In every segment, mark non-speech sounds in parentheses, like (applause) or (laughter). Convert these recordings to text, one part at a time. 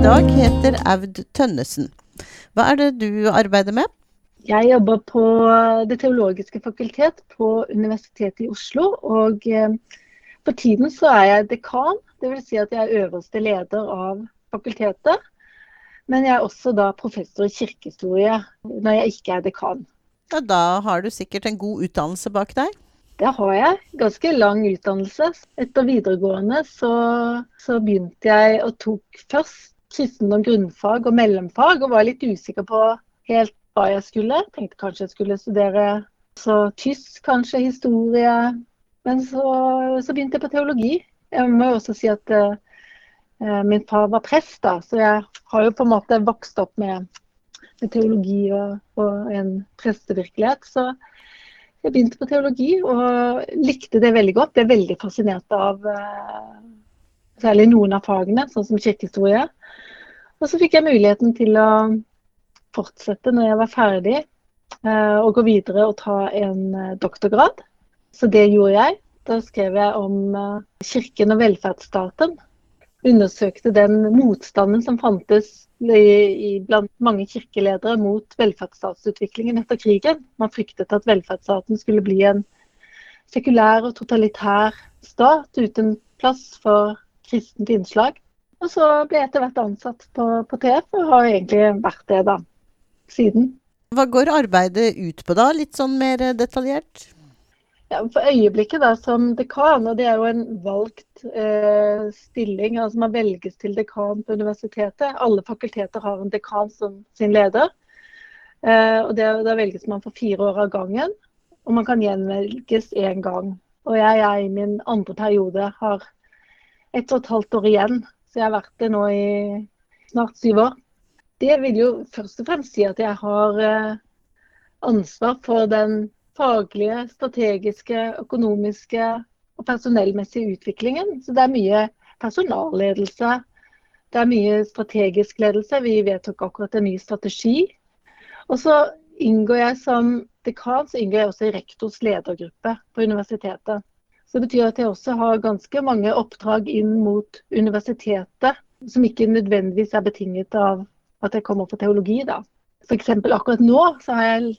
I dag, heter Aud Tønnesen. Hva er det du arbeider med? Jeg jobber på Det teologiske fakultet på Universitetet i Oslo. Og eh, for tiden så er jeg dekan, dvs. Si at jeg er øverste leder av fakultetet. Men jeg er også da professor i kirkehistorie når jeg ikke er dekan. Ja, da har du sikkert en god utdannelse bak deg? Det har jeg. Ganske lang utdannelse. Etter videregående så, så begynte jeg og tok først kristendom grunnfag og mellomfag, og var litt usikker på helt hva jeg skulle. Tenkte kanskje jeg skulle studere tysk, kanskje historie. Men så, så begynte jeg på teologi. Jeg må jo også si at uh, min far var prest, da, så jeg har jo på en måte vokst opp med, med teologi og, og en prestevirkelighet. Så jeg begynte på teologi og likte det veldig godt. Ble veldig fascinert av uh, særlig noen av fagene, sånn som kirkehistorie. Og så fikk jeg muligheten til å fortsette når jeg var ferdig, uh, og gå videre og ta en uh, doktorgrad. Så det gjorde jeg. Da skrev jeg om kirken og velferdsstaten. Undersøkte den motstanden som fantes i, blant mange kirkeledere mot velferdsstatsutviklingen etter krigen. Man fryktet at velferdsstaten skulle bli en sekulær og totalitær stat uten plass for kristent innslag. Og så ble jeg etter hvert ansatt på, på TF, og har egentlig vært det da, siden. Hva går arbeidet ut på da, litt sånn mer detaljert? Ja, for øyeblikket da, som dekan, og det er jo en valgt eh, stilling, altså man velges til dekan på universitetet. Alle fakulteter har en dekan som sin leder. Eh, og det, Da velges man for fire år av gangen, og man kan gjenvelges én gang. Og jeg er i min andre periode, har ett og et halvt år igjen, så jeg har vært det nå i snart syv år. Det vil jo først og fremst si at jeg har eh, ansvar for den faglige, strategiske, økonomiske og personellmessige utviklingen. Så det er mye personalledelse. Det er mye strategisk ledelse. Vi vedtok akkurat en ny strategi. Og så inngår jeg som dekan så inngår jeg også i rektors ledergruppe på universitetet. Så det betyr at jeg også har ganske mange oppdrag inn mot universitetet, som ikke nødvendigvis er betinget av at jeg kommer på teologi. da. F.eks. akkurat nå så har jeg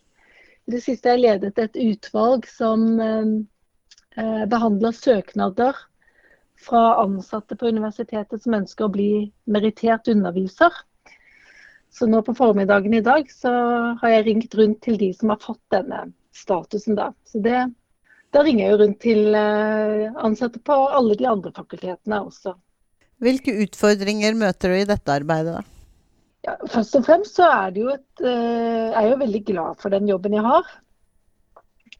i det siste jeg ledet et utvalg som eh, behandler søknader fra ansatte på universitetet som ønsker å bli merittert underviser. Så nå på formiddagen i dag så har jeg ringt rundt til de som har fått denne statusen. Da, så det, da ringer jeg jo rundt til eh, ansatte på alle de andre fakultetene også. Hvilke utfordringer møter du i dette arbeidet? da? Ja, først og fremst så er det jo et Jeg er jo veldig glad for den jobben jeg har.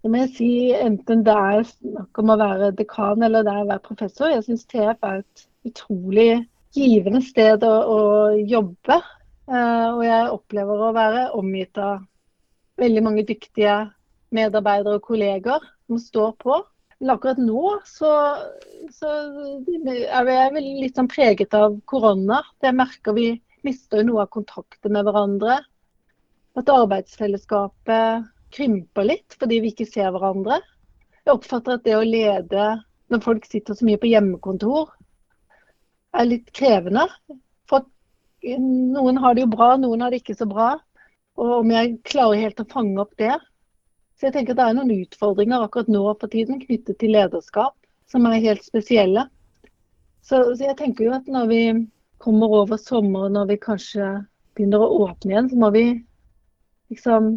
Det må jeg si, Enten det er snakk om å være dekan eller det er å være professor. Jeg syns TF er et utrolig givende sted å, å jobbe. Uh, og jeg opplever å være omgitt av veldig mange dyktige medarbeidere og kolleger som står på. Men akkurat nå så, så er vi litt sånn preget av korona. Det merker vi mister noe av kontakten med hverandre. At arbeidsfellesskapet krymper litt fordi vi ikke ser hverandre. Jeg oppfatter at det å lede når folk sitter så mye på hjemmekontor, er litt krevende. For noen har det jo bra, noen har det ikke så bra. Og om jeg klarer helt å fange opp det. Så jeg tenker at det er noen utfordringer akkurat nå på tiden knyttet til lederskap som er helt spesielle. Så, så jeg tenker jo at når vi kommer over sommeren og vi kanskje begynner å åpne igjen, så må vi liksom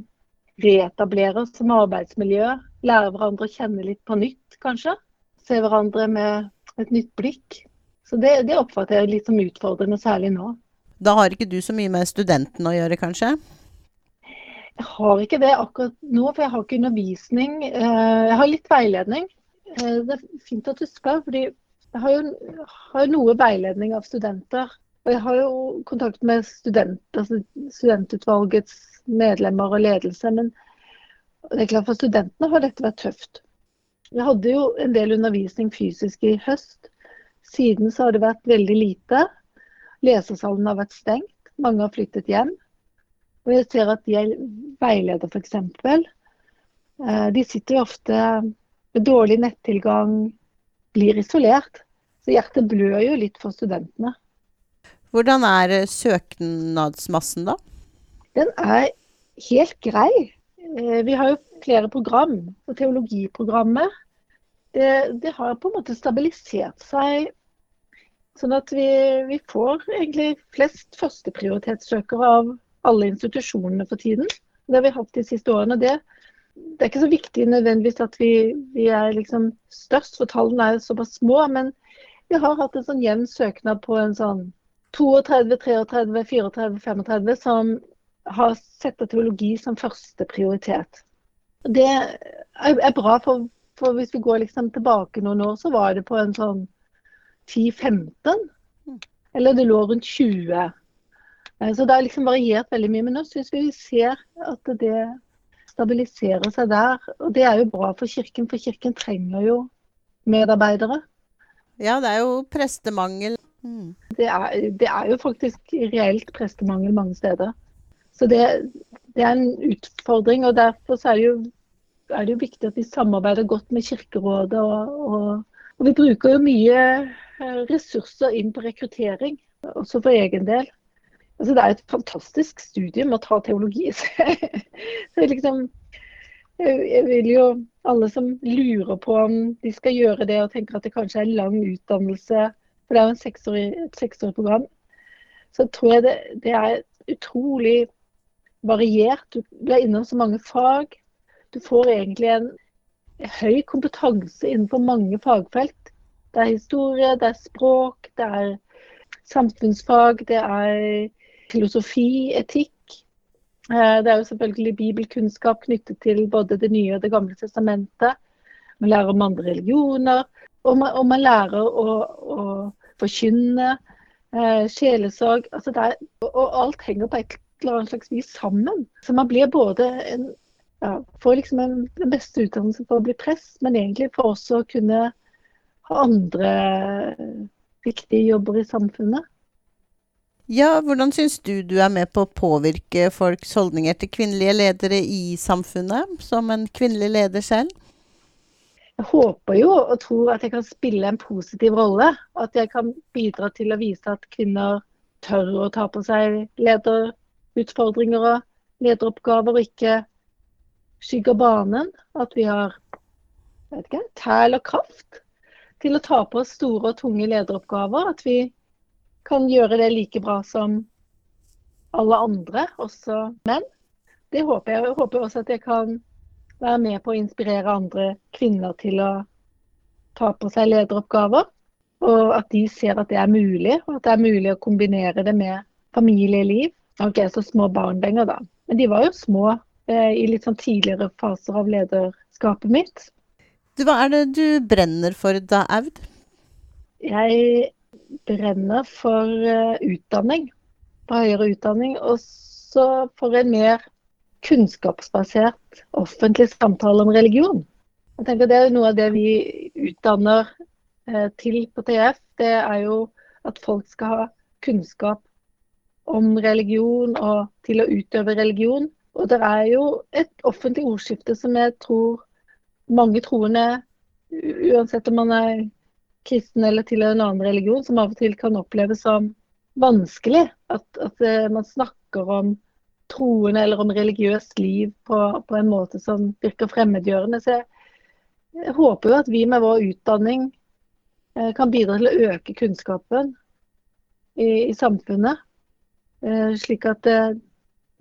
reetablere oss som arbeidsmiljø. Lære hverandre å kjenne litt på nytt, kanskje. Se hverandre med et nytt blikk. Så det, det oppfatter jeg litt som utfordrende, særlig nå. Da har ikke du så mye med studentene å gjøre, kanskje? Jeg har ikke det akkurat nå, for jeg har ikke undervisning. Eh, jeg har litt veiledning. Eh, det er fint at du spør, fordi jeg har jo, har noe veiledning av studenter. Og jeg har jo kontakt med studenter, altså studentutvalgets medlemmer og ledelse. Men det er klart for studentene har dette vært tøft. Jeg hadde jo en del undervisning fysisk i høst. Siden så har det vært veldig lite. Lesesalen har vært stengt. Mange har flyttet hjem. Og jeg ser at de er veileder f.eks. Eh, de sitter jo ofte med dårlig nettilgang, blir isolert. Så hjertet blør jo litt for studentene. Hvordan er eh, søknadsmassen, da? Den er helt grei. Eh, vi har jo flere program. Og teologiprogrammet det, det, har på en måte stabilisert seg. Sånn at vi, vi får egentlig flest førsteprioritetssøkere av alle institusjonene for tiden. Det har vi hatt de siste årene. Det, det er ikke så viktig nødvendigvis at vi, vi er liksom størst, for tallene er såpass små. Men vi har hatt en sånn jevn søknad på en sånn 32, 33, 34, 35 som har sett teologi som første prioritet. Det er bra, for, for hvis vi går liksom tilbake noen år, så var det på en sånn 10-15. Eller det lå rundt 20. Eh, så det har liksom variert veldig mye. Men nå syns vi ser at det stabiliserer seg der. Og det er jo bra for Kirken, for Kirken trenger jo medarbeidere. Ja, det er jo prestemangel Mm. Det, er, det, er, jo faktisk reelt prestemangel mange steder. Så det, det er en utfordring. og Derfor er det, jo, er det, jo, viktig at vi samarbeider godt med Kirkerådet. Og, og, og, vi bruker jo mye eh, ressurser inn på rekruttering, også for egen del. Altså, det er et fantastisk studium å ta teologi. (laughs) Så liksom, jeg vil jo Alle som lurer på om de skal gjøre det og tenker at det kanskje er lang utdannelse for det er jo et seksårig program. Så tror jeg det, det, er utrolig variert. Du, blir innom så mange fag. Du får egentlig en høy kompetanse innenfor mange fagfelt. Det er historie, det er språk, det er samfunnsfag, det er filosofi, etikk. Eh, det er jo selvfølgelig bibelkunnskap knyttet til både Det nye og Det gamle testamentet. Man lærer om andre religioner. Og man, og man lærer å, å forkynne. Eh, sjelesorg. Altså er, og alt henger på et eller annet slags vis sammen. Så man blir både en ja, får liksom en, den beste utdannelsen for å bli prest, men egentlig for også å kunne ha andre viktige jobber i samfunnet. Ja, Hvordan syns du du er med på å påvirke folks holdninger til kvinnelige ledere i samfunnet, som en kvinnelig leder selv? jeg håper jo og tror at jeg kan spille en positiv rolle. At jeg kan bidra til å vise at kvinner tør å ta på seg lederutfordringer og lederoppgaver, og ikke skygger banen. At vi har tæl og kraft til å ta på oss store og tunge lederoppgaver. At vi kan gjøre det like bra som alle andre, også menn. Det håper jeg. Jeg håper også at jeg kan være med på å inspirere andre kvinner til å ta på seg lederoppgaver. Og at de ser at det er mulig, og at det er mulig å kombinere det med familieliv. Ikke så små barn lenger, da. Men de var jo små eh, i litt sånn tidligere faser av lederskapet mitt. Du, hva er det du brenner for da, Aud? Jeg brenner for uh, utdanning. For høyere utdanning. Og så for en mer kunnskapsbasert offentlig samtale om religion. Jeg tenker Det er jo noe av det vi utdanner eh, til på TF. Det er jo at folk skal ha kunnskap om religion og til å utøve religion. Og det er jo et offentlig ordskifte som jeg tror mange troende, uansett om man er kristen eller tilhører en annen religion, som av og til kan oppleves som vanskelig. At, at eh, man snakker om troende eller om religiøst liv på, på en måte som virker fremmedgjørende. Så jeg, jeg, håper jo at vi med vår utdanning eh, kan bidra til å øke kunnskapen i, i samfunnet. Eh, slik at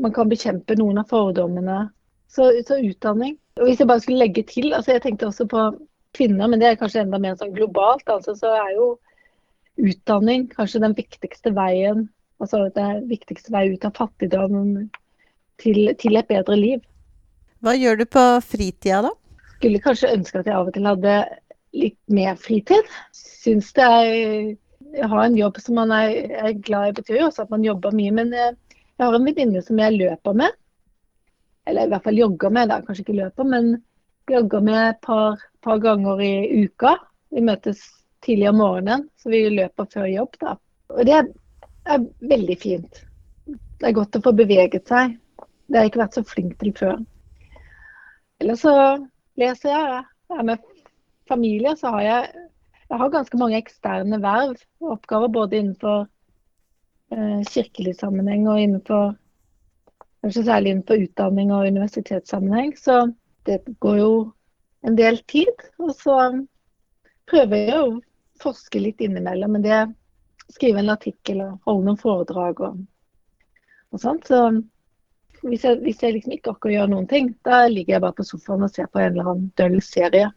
man kan bekjempe noen av fordommene. Så, så, utdanning. Og hvis jeg bare skulle legge til, altså jeg tenkte også på kvinner, men det er kanskje enda mer sånn globalt. altså Så er jo utdanning kanskje den viktigste veien altså det viktigste vei ut av fattigdom, til, til et bedre liv. Hva gjør du på fritida, da? Skulle kanskje ønske at jeg av og til hadde litt mer fritid. Syns det er Å ha en jobb som man er, er glad i, betyr jo også at man jobber mye. Men jeg, jeg har en venninne som jeg løper med. Eller i hvert fall jogger med, da. Kanskje ikke løper, men jogger med et par, par ganger i uka. Vi møtes tidlig om morgenen, så vi løper før jobb, da. Og det er veldig fint. Det er godt å få beveget seg. Det har jeg ikke vært så flink til før. Eller så leser jeg. Jeg er med familie, så har jeg, jeg har ganske mange eksterne verv og oppgaver både innenfor eh, kirkelig sammenheng og innenfor kanskje særlig innenfor utdanning og universitetssammenheng. Så det går jo en del tid. Og så prøver jeg å forske litt innimellom. Men det skrive en artikkel og holde noen foredrag og, og sånt. Så hvis jeg, hvis jeg, liksom ikke orker å gjøre noen ting, da ligger jeg bare på sofaen og ser på en eller annen døll serie.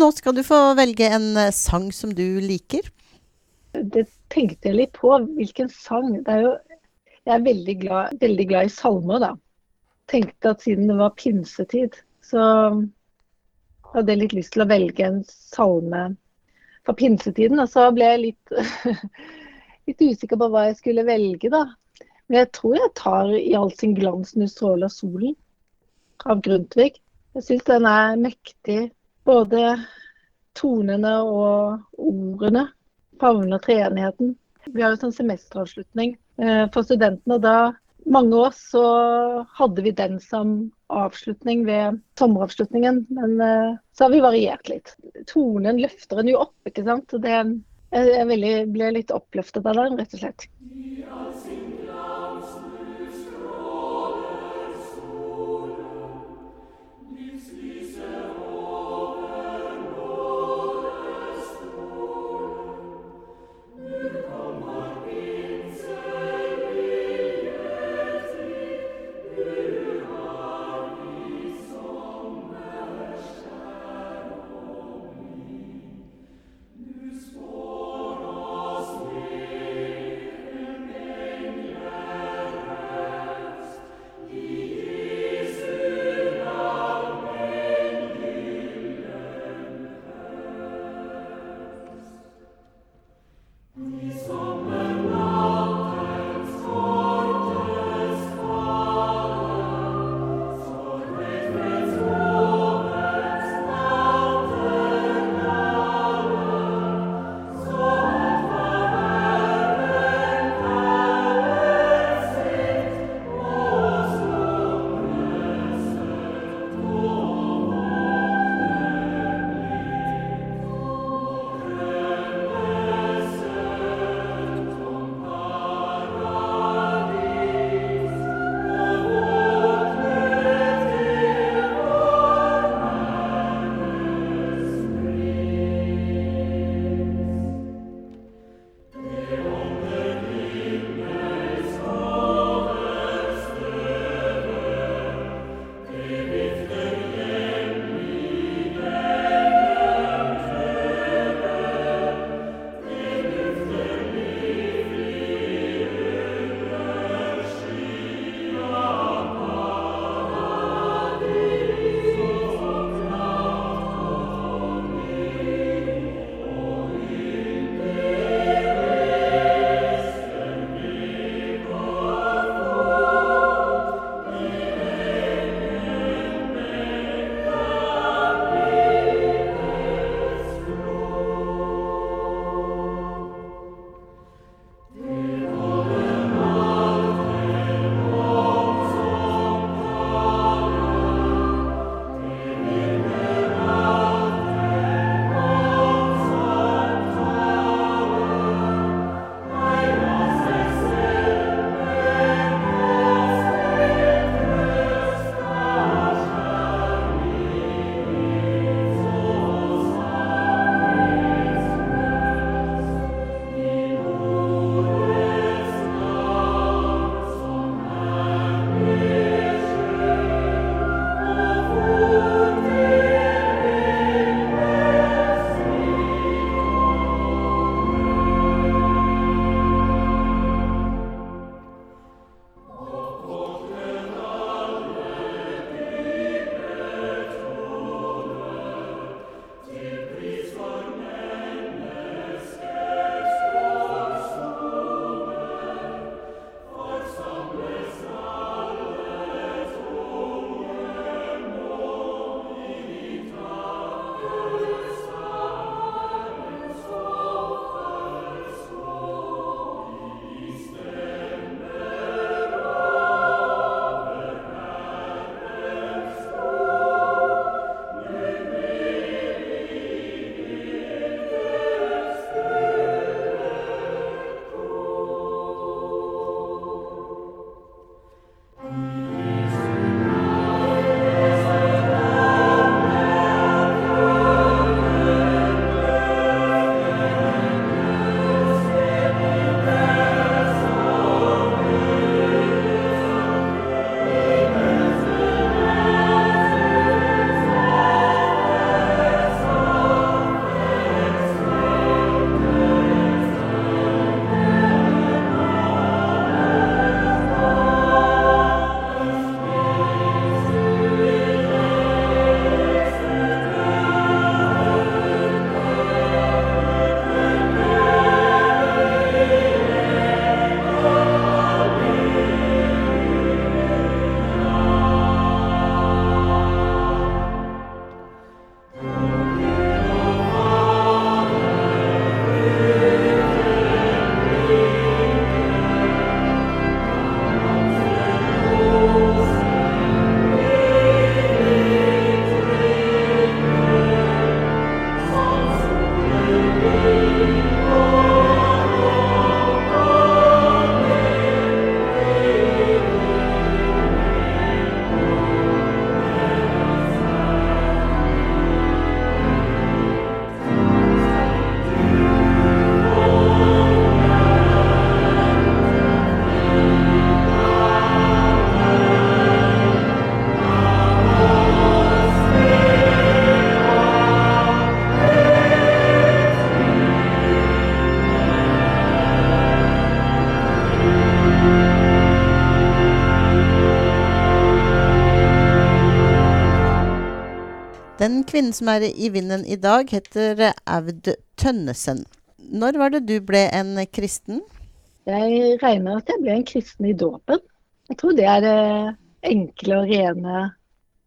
Nå skal du få velge en eh, sang som du liker. Det tenkte jeg litt på. Hvilken sang? Det er jo, jeg er veldig glad, veldig glad i salmer, da. Tenkte at siden det var pinsetid, så hadde jeg litt lyst til å velge en salme for pinsetiden. Og så ble jeg litt, (laughs) litt usikker på hva jeg skulle velge, da. Men jeg tror jeg tar i all sin glans 'Nu stråler solen' av Grundtvig. Jeg syns den er mektig. Både tonene og ordene favner treenigheten. Vi har jo sånn semesteravslutning eh, for studentene. og da mange år så hadde vi den som avslutning ved sommeravslutningen, men eh, så har vi variert litt. Tonen løfter en jo opp, ikke sant. Det, jeg, jeg ble litt oppløftet av den, rett og slett. Den kvinnen som er i vinden i dag, heter Aud Tønnesen. Når var det du ble en kristen? Jeg regner at jeg ble en kristen i dåpen. Jeg tror det er det enkle og rene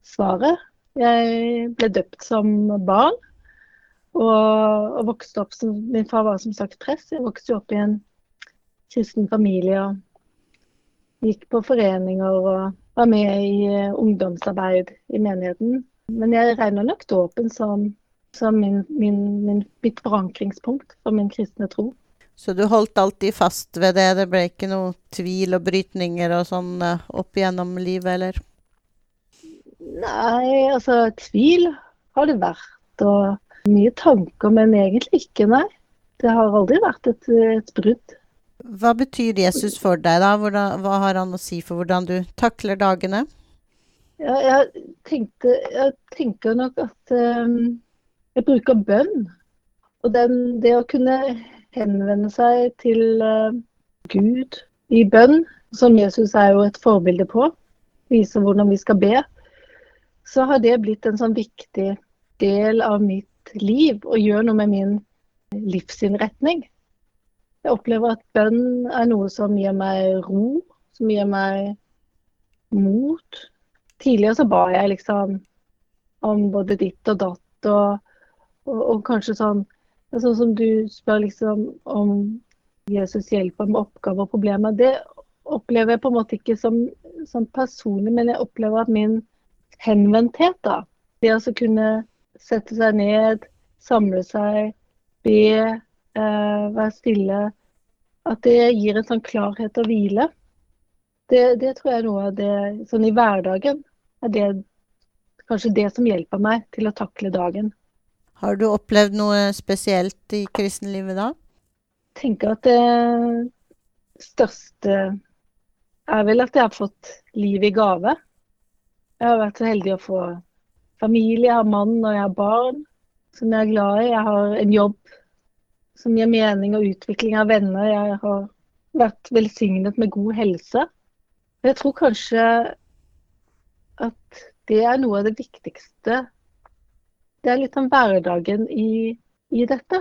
svaret. Jeg ble døpt som barn og, og vokste opp som Min far var som sagt prest. Jeg vokste opp i en kristen familie og gikk på foreninger og var med i uh, ungdomsarbeid i menigheten. Men jeg regner nok dåpen som, som min, min, min, mitt forankringspunkt for min kristne tro. Så du holdt alltid fast ved det? Det ble ikke noe tvil og brytninger og sånn uh, opp gjennom livet, eller? Nei, altså tvil har det vært. Og mye tanker, men egentlig ikke, nei. Det har aldri vært et, et brudd. Hva betyr Jesus for deg, da? Hvordan, hva har han å si for hvordan du takler dagene? Ja, jeg, tenkte, jeg tenker nok at um, jeg bruker bønn. Og den, det å kunne henvende seg til uh, Gud i bønn, som Jesus er jo et forbilde på, viser hvordan vi skal be, så har det blitt en sånn viktig del av mitt liv og gjør noe med min livsinnretning. Jeg opplever at bønn er noe som gir meg ro, som gir meg mot. Tidligere så ba jeg liksom om både ditt og datt og, og, og kanskje sånn Sånn som du spør liksom om Jesus hjelper med oppgaver og problemer. Det opplever jeg på en måte ikke som, som personlig, men jeg opplever at min henvendthet. da. Det å kunne sette seg ned, samle seg, be, eh, være stille. At det gir en sånn klarhet og hvile. Det, det, tror jeg er noe av det sånn i hverdagen er det kanskje det som hjelper meg til å takle dagen. Har du opplevd noe spesielt i kristenlivet da? Jeg tenker at det største er vel at jeg har fått liv i gave. Jeg har vært så heldig å få familie, jeg har mann og jeg har barn som jeg er glad i. Jeg har en jobb som gir mening og utvikling av venner. Jeg har vært velsignet med god helse. Jeg tror kanskje at det er noe av det viktigste. Det er litt om hverdagen i, i dette.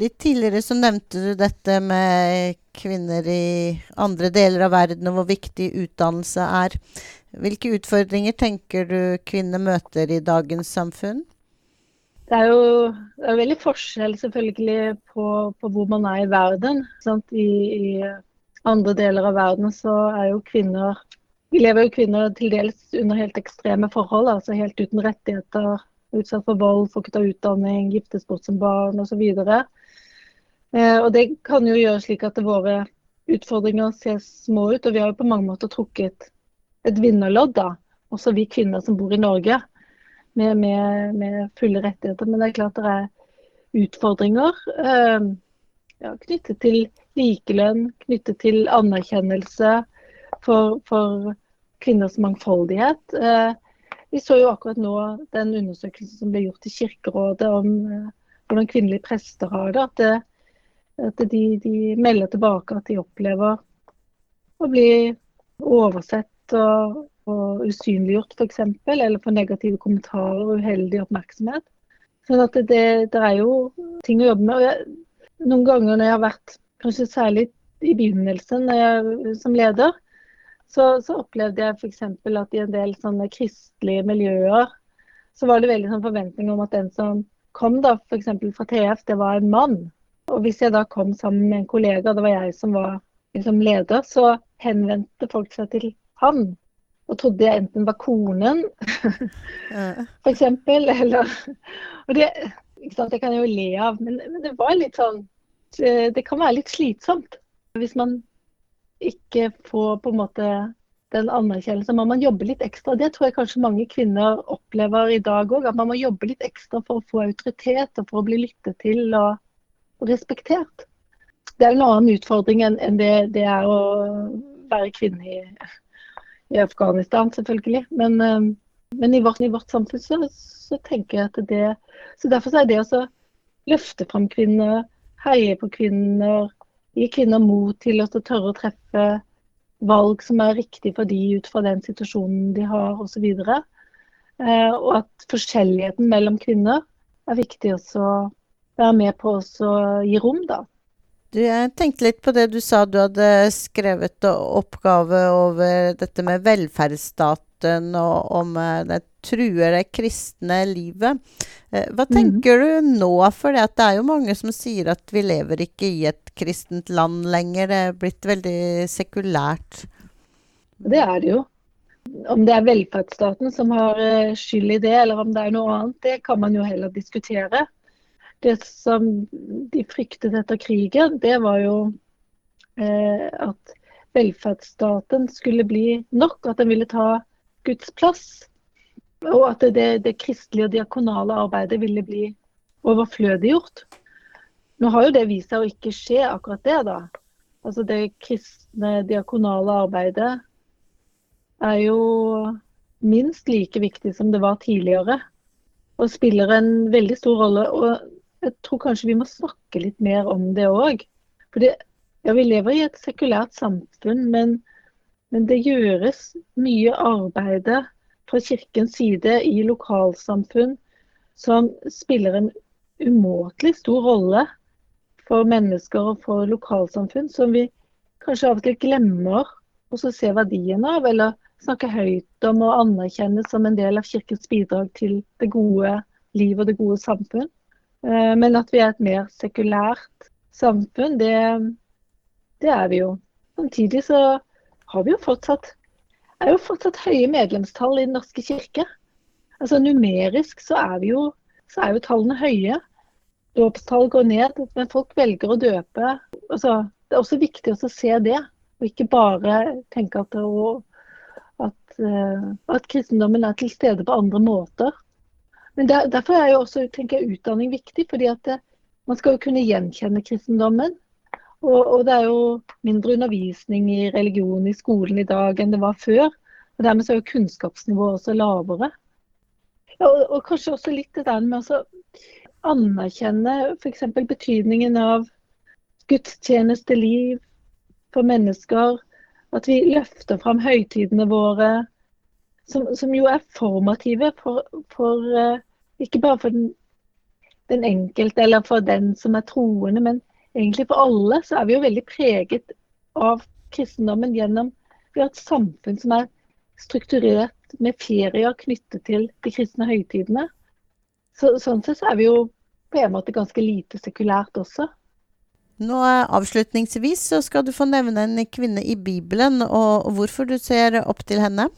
Litt tidligere så nevnte du dette med kvinner i andre deler av verden, og hvor viktig utdannelse er. Hvilke utfordringer tenker du kvinner møter i dagens samfunn? Det er jo det er veldig forskjell selvfølgelig på, på, hvor man er i verden. I, I, andre deler av verden så er jo kvinner Vi lever jo kvinner til dels under helt ekstreme forhold, altså helt uten rettigheter. Utsatt for vold, får ikke ta utdanning, giftes bort som barn osv. Eh, og det kan jo gjøre slik at våre utfordringer ser små ut. Og vi har jo på mange måter trukket et vinnerlodd, da. Også vi kvinner som bor i Norge med, med, med fulle rettigheter. Men det er klart det er utfordringer eh, ja, knyttet til likelønn, knyttet til anerkjennelse for, for kvinners mangfoldighet. Eh, vi så jo akkurat nå den undersøkelsen som ble gjort i Kirkerådet om eh, hvordan kvinnelige prester har det. At, det, at de, de, melder tilbake at de opplever å bli oversett og, og usynliggjort f.eks., eller få negative kommentarer og uheldig oppmerksomhet. Sånn at det, det, er jo ting å jobbe med. jeg, Noen ganger når jeg har vært, kanskje særlig i begynnelsen jeg, som leder, så, så opplevde jeg f.eks. at i en del sånne kristelige miljøer så var det veldig sånn forventning om at den som kom da f.eks. fra TF, det var en mann. Og hvis jeg da kom sammen med en kollega, det var jeg som var liksom leder, så henvendte folk seg til han. Og trodde jeg enten var konen, (laughs) f.eks. Eller (laughs) Og det, ikke sant, det kan jeg jo le av, men, men det var litt sånn Det kan være litt slitsomt. Hvis man ikke får på en måte den anerkjennelsen, må man jobbe litt ekstra. Det tror jeg kanskje mange kvinner opplever i dag òg. At man må jobbe litt ekstra for å få autoritet og for å bli lyttet til og, respektert. Det er en annen utfordring enn det, det er å være kvinne i i Afghanistan, selvfølgelig. Men, eh, men i, vårt, i, vårt, samfunn så, så, tenker jeg at det Så derfor er det å løfte fram kvinner, heie på kvinner, gi kvinner mot til å tørre å treffe valg som er riktig for de ut fra den situasjonen de har osv. Eh, og at forskjelligheten mellom kvinner er viktig å være med på å gi rom, da. Du, jeg tenkte litt på det du sa du hadde skrevet oppgave over dette med velferdsstaten og om eh, det truer det kristne livet. Eh, hva mhm. tenker mm. du nå? For det er jo mange som sier at vi lever ikke i et kristent land lenger. Det er blitt veldig sekulært. Det er det jo. Om det er velferdsstaten som har eh, skyld i det, eller om det er noe annet, det kan man jo heller diskutere det som de fryktet etter krigen, det var jo eh, at velferdsstaten skulle bli nok, at den ville ta Guds plass. Og at det, det kristelige og diakonale arbeidet ville bli overflødiggjort. Nå har jo det vist seg å ikke skje akkurat det, da. Altså det kristne diakonale arbeidet er jo minst like viktig som det var tidligere. Og spiller en veldig stor rolle. Og jeg tror kanskje vi må snakke litt mer om det òg. Ja, vi lever i et sekulært samfunn, men, men det gjøres mye arbeid fra kirkens side i lokalsamfunn som spiller en umåtelig stor rolle for mennesker og for lokalsamfunn, som vi kanskje av og til glemmer å se verdien av, eller snakke høyt om og anerkjenne som en del av kirkens bidrag til det gode liv og det gode samfunn. Eh, men at vi er et mer sekulært samfunn, det, det er vi jo. Samtidig så har vi jo fortsatt, er jo fortsatt høye medlemstall i Den norske kirke. Altså Numerisk så er, jo, så er jo tallene høye. Dåpstall går ned, men folk velger å døpe. Altså, det er også viktig å se det, og ikke bare tenke at, at, eh, at kristendommen er til stede på andre måter. Men der, Derfor er jo også tenker jeg, utdanning viktig. fordi at det, Man skal jo kunne gjenkjenne kristendommen. Og, og, det er jo mindre undervisning i religion i skolen i dag enn det var før. og Dermed så er jo kunnskapsnivået også lavere. Ja, og, og, kanskje også litt det der med å anerkjenne f.eks. betydningen av gudstjenesteliv for mennesker. At vi løfter fram høytidene våre som, som jo er formative for, for uh, ikke bare for den, den, enkelte eller for den som er troende, men egentlig for alle, så er vi jo veldig preget av kristendommen gjennom Vi har et samfunn som er strukturert med ferier knyttet til de kristne høytidene. Så, sånn sett så er vi jo på en måte ganske lite sekulært også. Nå Avslutningsvis så skal du få nevne en kvinne i Bibelen, og hvorfor du ser opp til henne.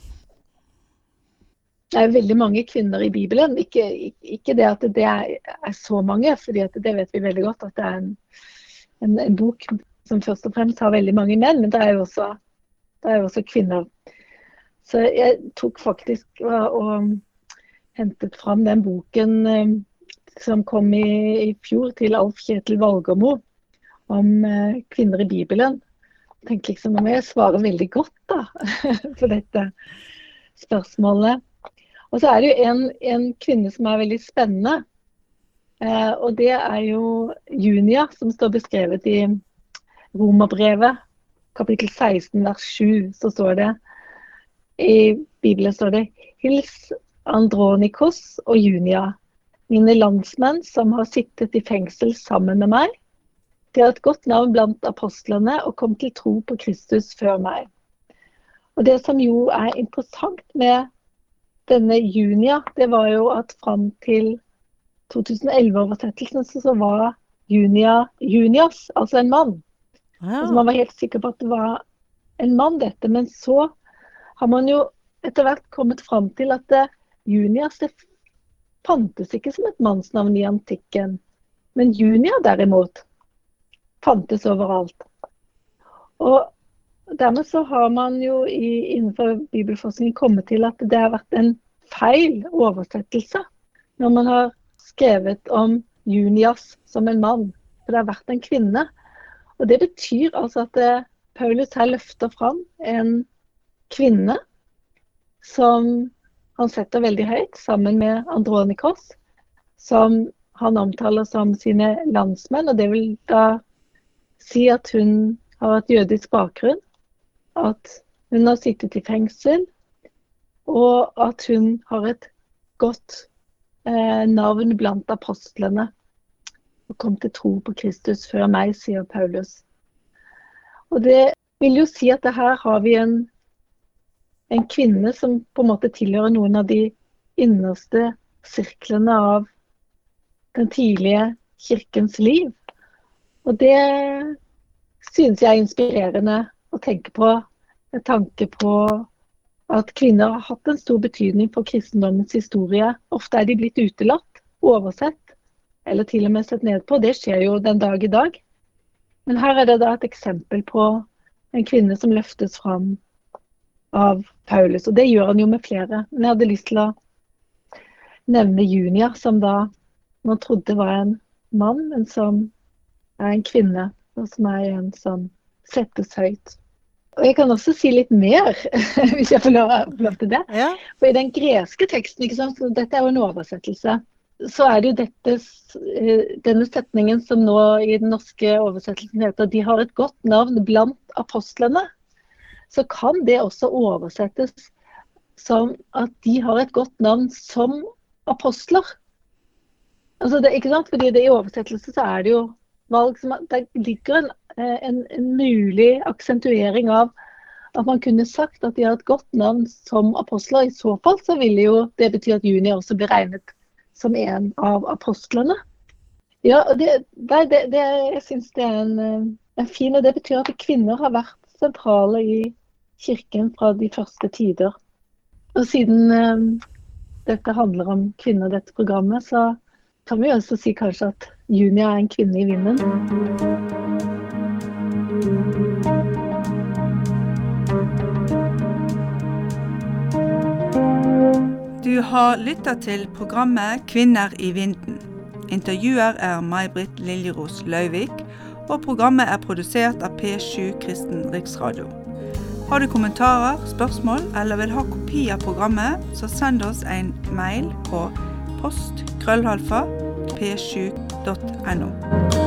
Det er veldig mange kvinner i Bibelen. Ikke, ikke det at det er, er, så mange, for det vet vi veldig godt at det er en, en, en, bok som først og fremst har veldig mange menn, men det er jo også, er jo også kvinner. Så jeg tok faktisk og, hentet fram den boken eh, som kom i, i, fjor til Alf Kjetil Valgermo om eh, kvinner i Bibelen. Jeg tenkte liksom, må jeg svare veldig godt da, (laughs) for dette spørsmålet. Og så er det jo en, en kvinne som er veldig spennende. Eh, og det er jo Junia, som står beskrevet i Romerbrevet, kapittel 16, vers 7. Så står det i Bibelen står det Hils Andronikos og Junia, mine landsmenn som har sittet i fengsel sammen med meg. De har et godt navn blant apostlene og kom til tro på Kristus før meg. Og Det som jo er interessant med denne Junia, det var jo at fram til 2011-oversettelsen så var Junia Junias, altså en mann. Ja. Altså man var helt sikker på at det var en mann, dette. Men så har man jo etter hvert kommet fram til at det, Junias det fantes ikke som et mannsnavn i antikken. Men Junia derimot fantes overalt. Og Dermed så har man jo i, innenfor bibelforskning kommet til at det har vært en feil oversettelse når man har skrevet om Junias som en mann. For det har vært en kvinne. Og Det betyr altså at eh, Paulus her løfter fram en kvinne som han setter veldig høyt, sammen med Andronikos, som han omtaler som sine landsmenn. og Det vil da si at hun har et jødisk bakgrunn at hun har sittet i fengsel, og at hun har et godt navn blant apostlene og kom til tro på Kristus før meg, sier Paulus. Og det vil jo si at her har vi en, en kvinne som på en måte tilhører noen av de innerste sirklene av den tidlige kirkens liv. Og det synes jeg er inspirerende å tenke på. Med tanke på at kvinner har hatt en stor betydning for kristendommens historie. Ofte er de blitt utelatt, oversett eller til og med sett ned på. Det skjer jo den dag i dag. Men her er det da et eksempel på en kvinne som løftes fram av Paulus. Og det gjør han jo med flere. Men jeg hadde lyst til å nevne Junia, som da man trodde var en mann, men som er en kvinne. Og som er en som settes høyt. Og jeg kan også si litt mer, (laughs) hvis jeg får lov, lov til det. Ja. For i den greske teksten, ikke sant, så dette er jo en oversettelse, så er det jo dette, eh, denne setningen som nå i den norske oversettelsen heter 'De har et godt navn blant apostlene'. Så kan det også oversettes som at de har et godt navn som apostler. Altså det, ikke sant? Fordi det i oversettelse så er det jo valg som Det ligger en Eh, en, en, mulig aksentuering av at man kunne sagt at de har et godt navn som apostler. I så fall så ville jo det bety at Juni også blir regnet som en av apostlene. Ja, det, det, det, jeg syns det er en, eh, en fin og Det betyr at kvinner har vært sentrale i kirken fra de første tider. Og siden um, dette handler om kvinner, dette programmet, så kan vi også si kanskje at Juni er en kvinne i vinden. Du har lytta til programmet Kvinner i vinden. Intervjuer er May-Britt Liljeros Løyvik, og programmet er produsert av P7 Kristen Riksradio. Har du kommentarer, spørsmål eller vil ha kopi av programmet, så send oss en mail på post krøllhalfa p7.no.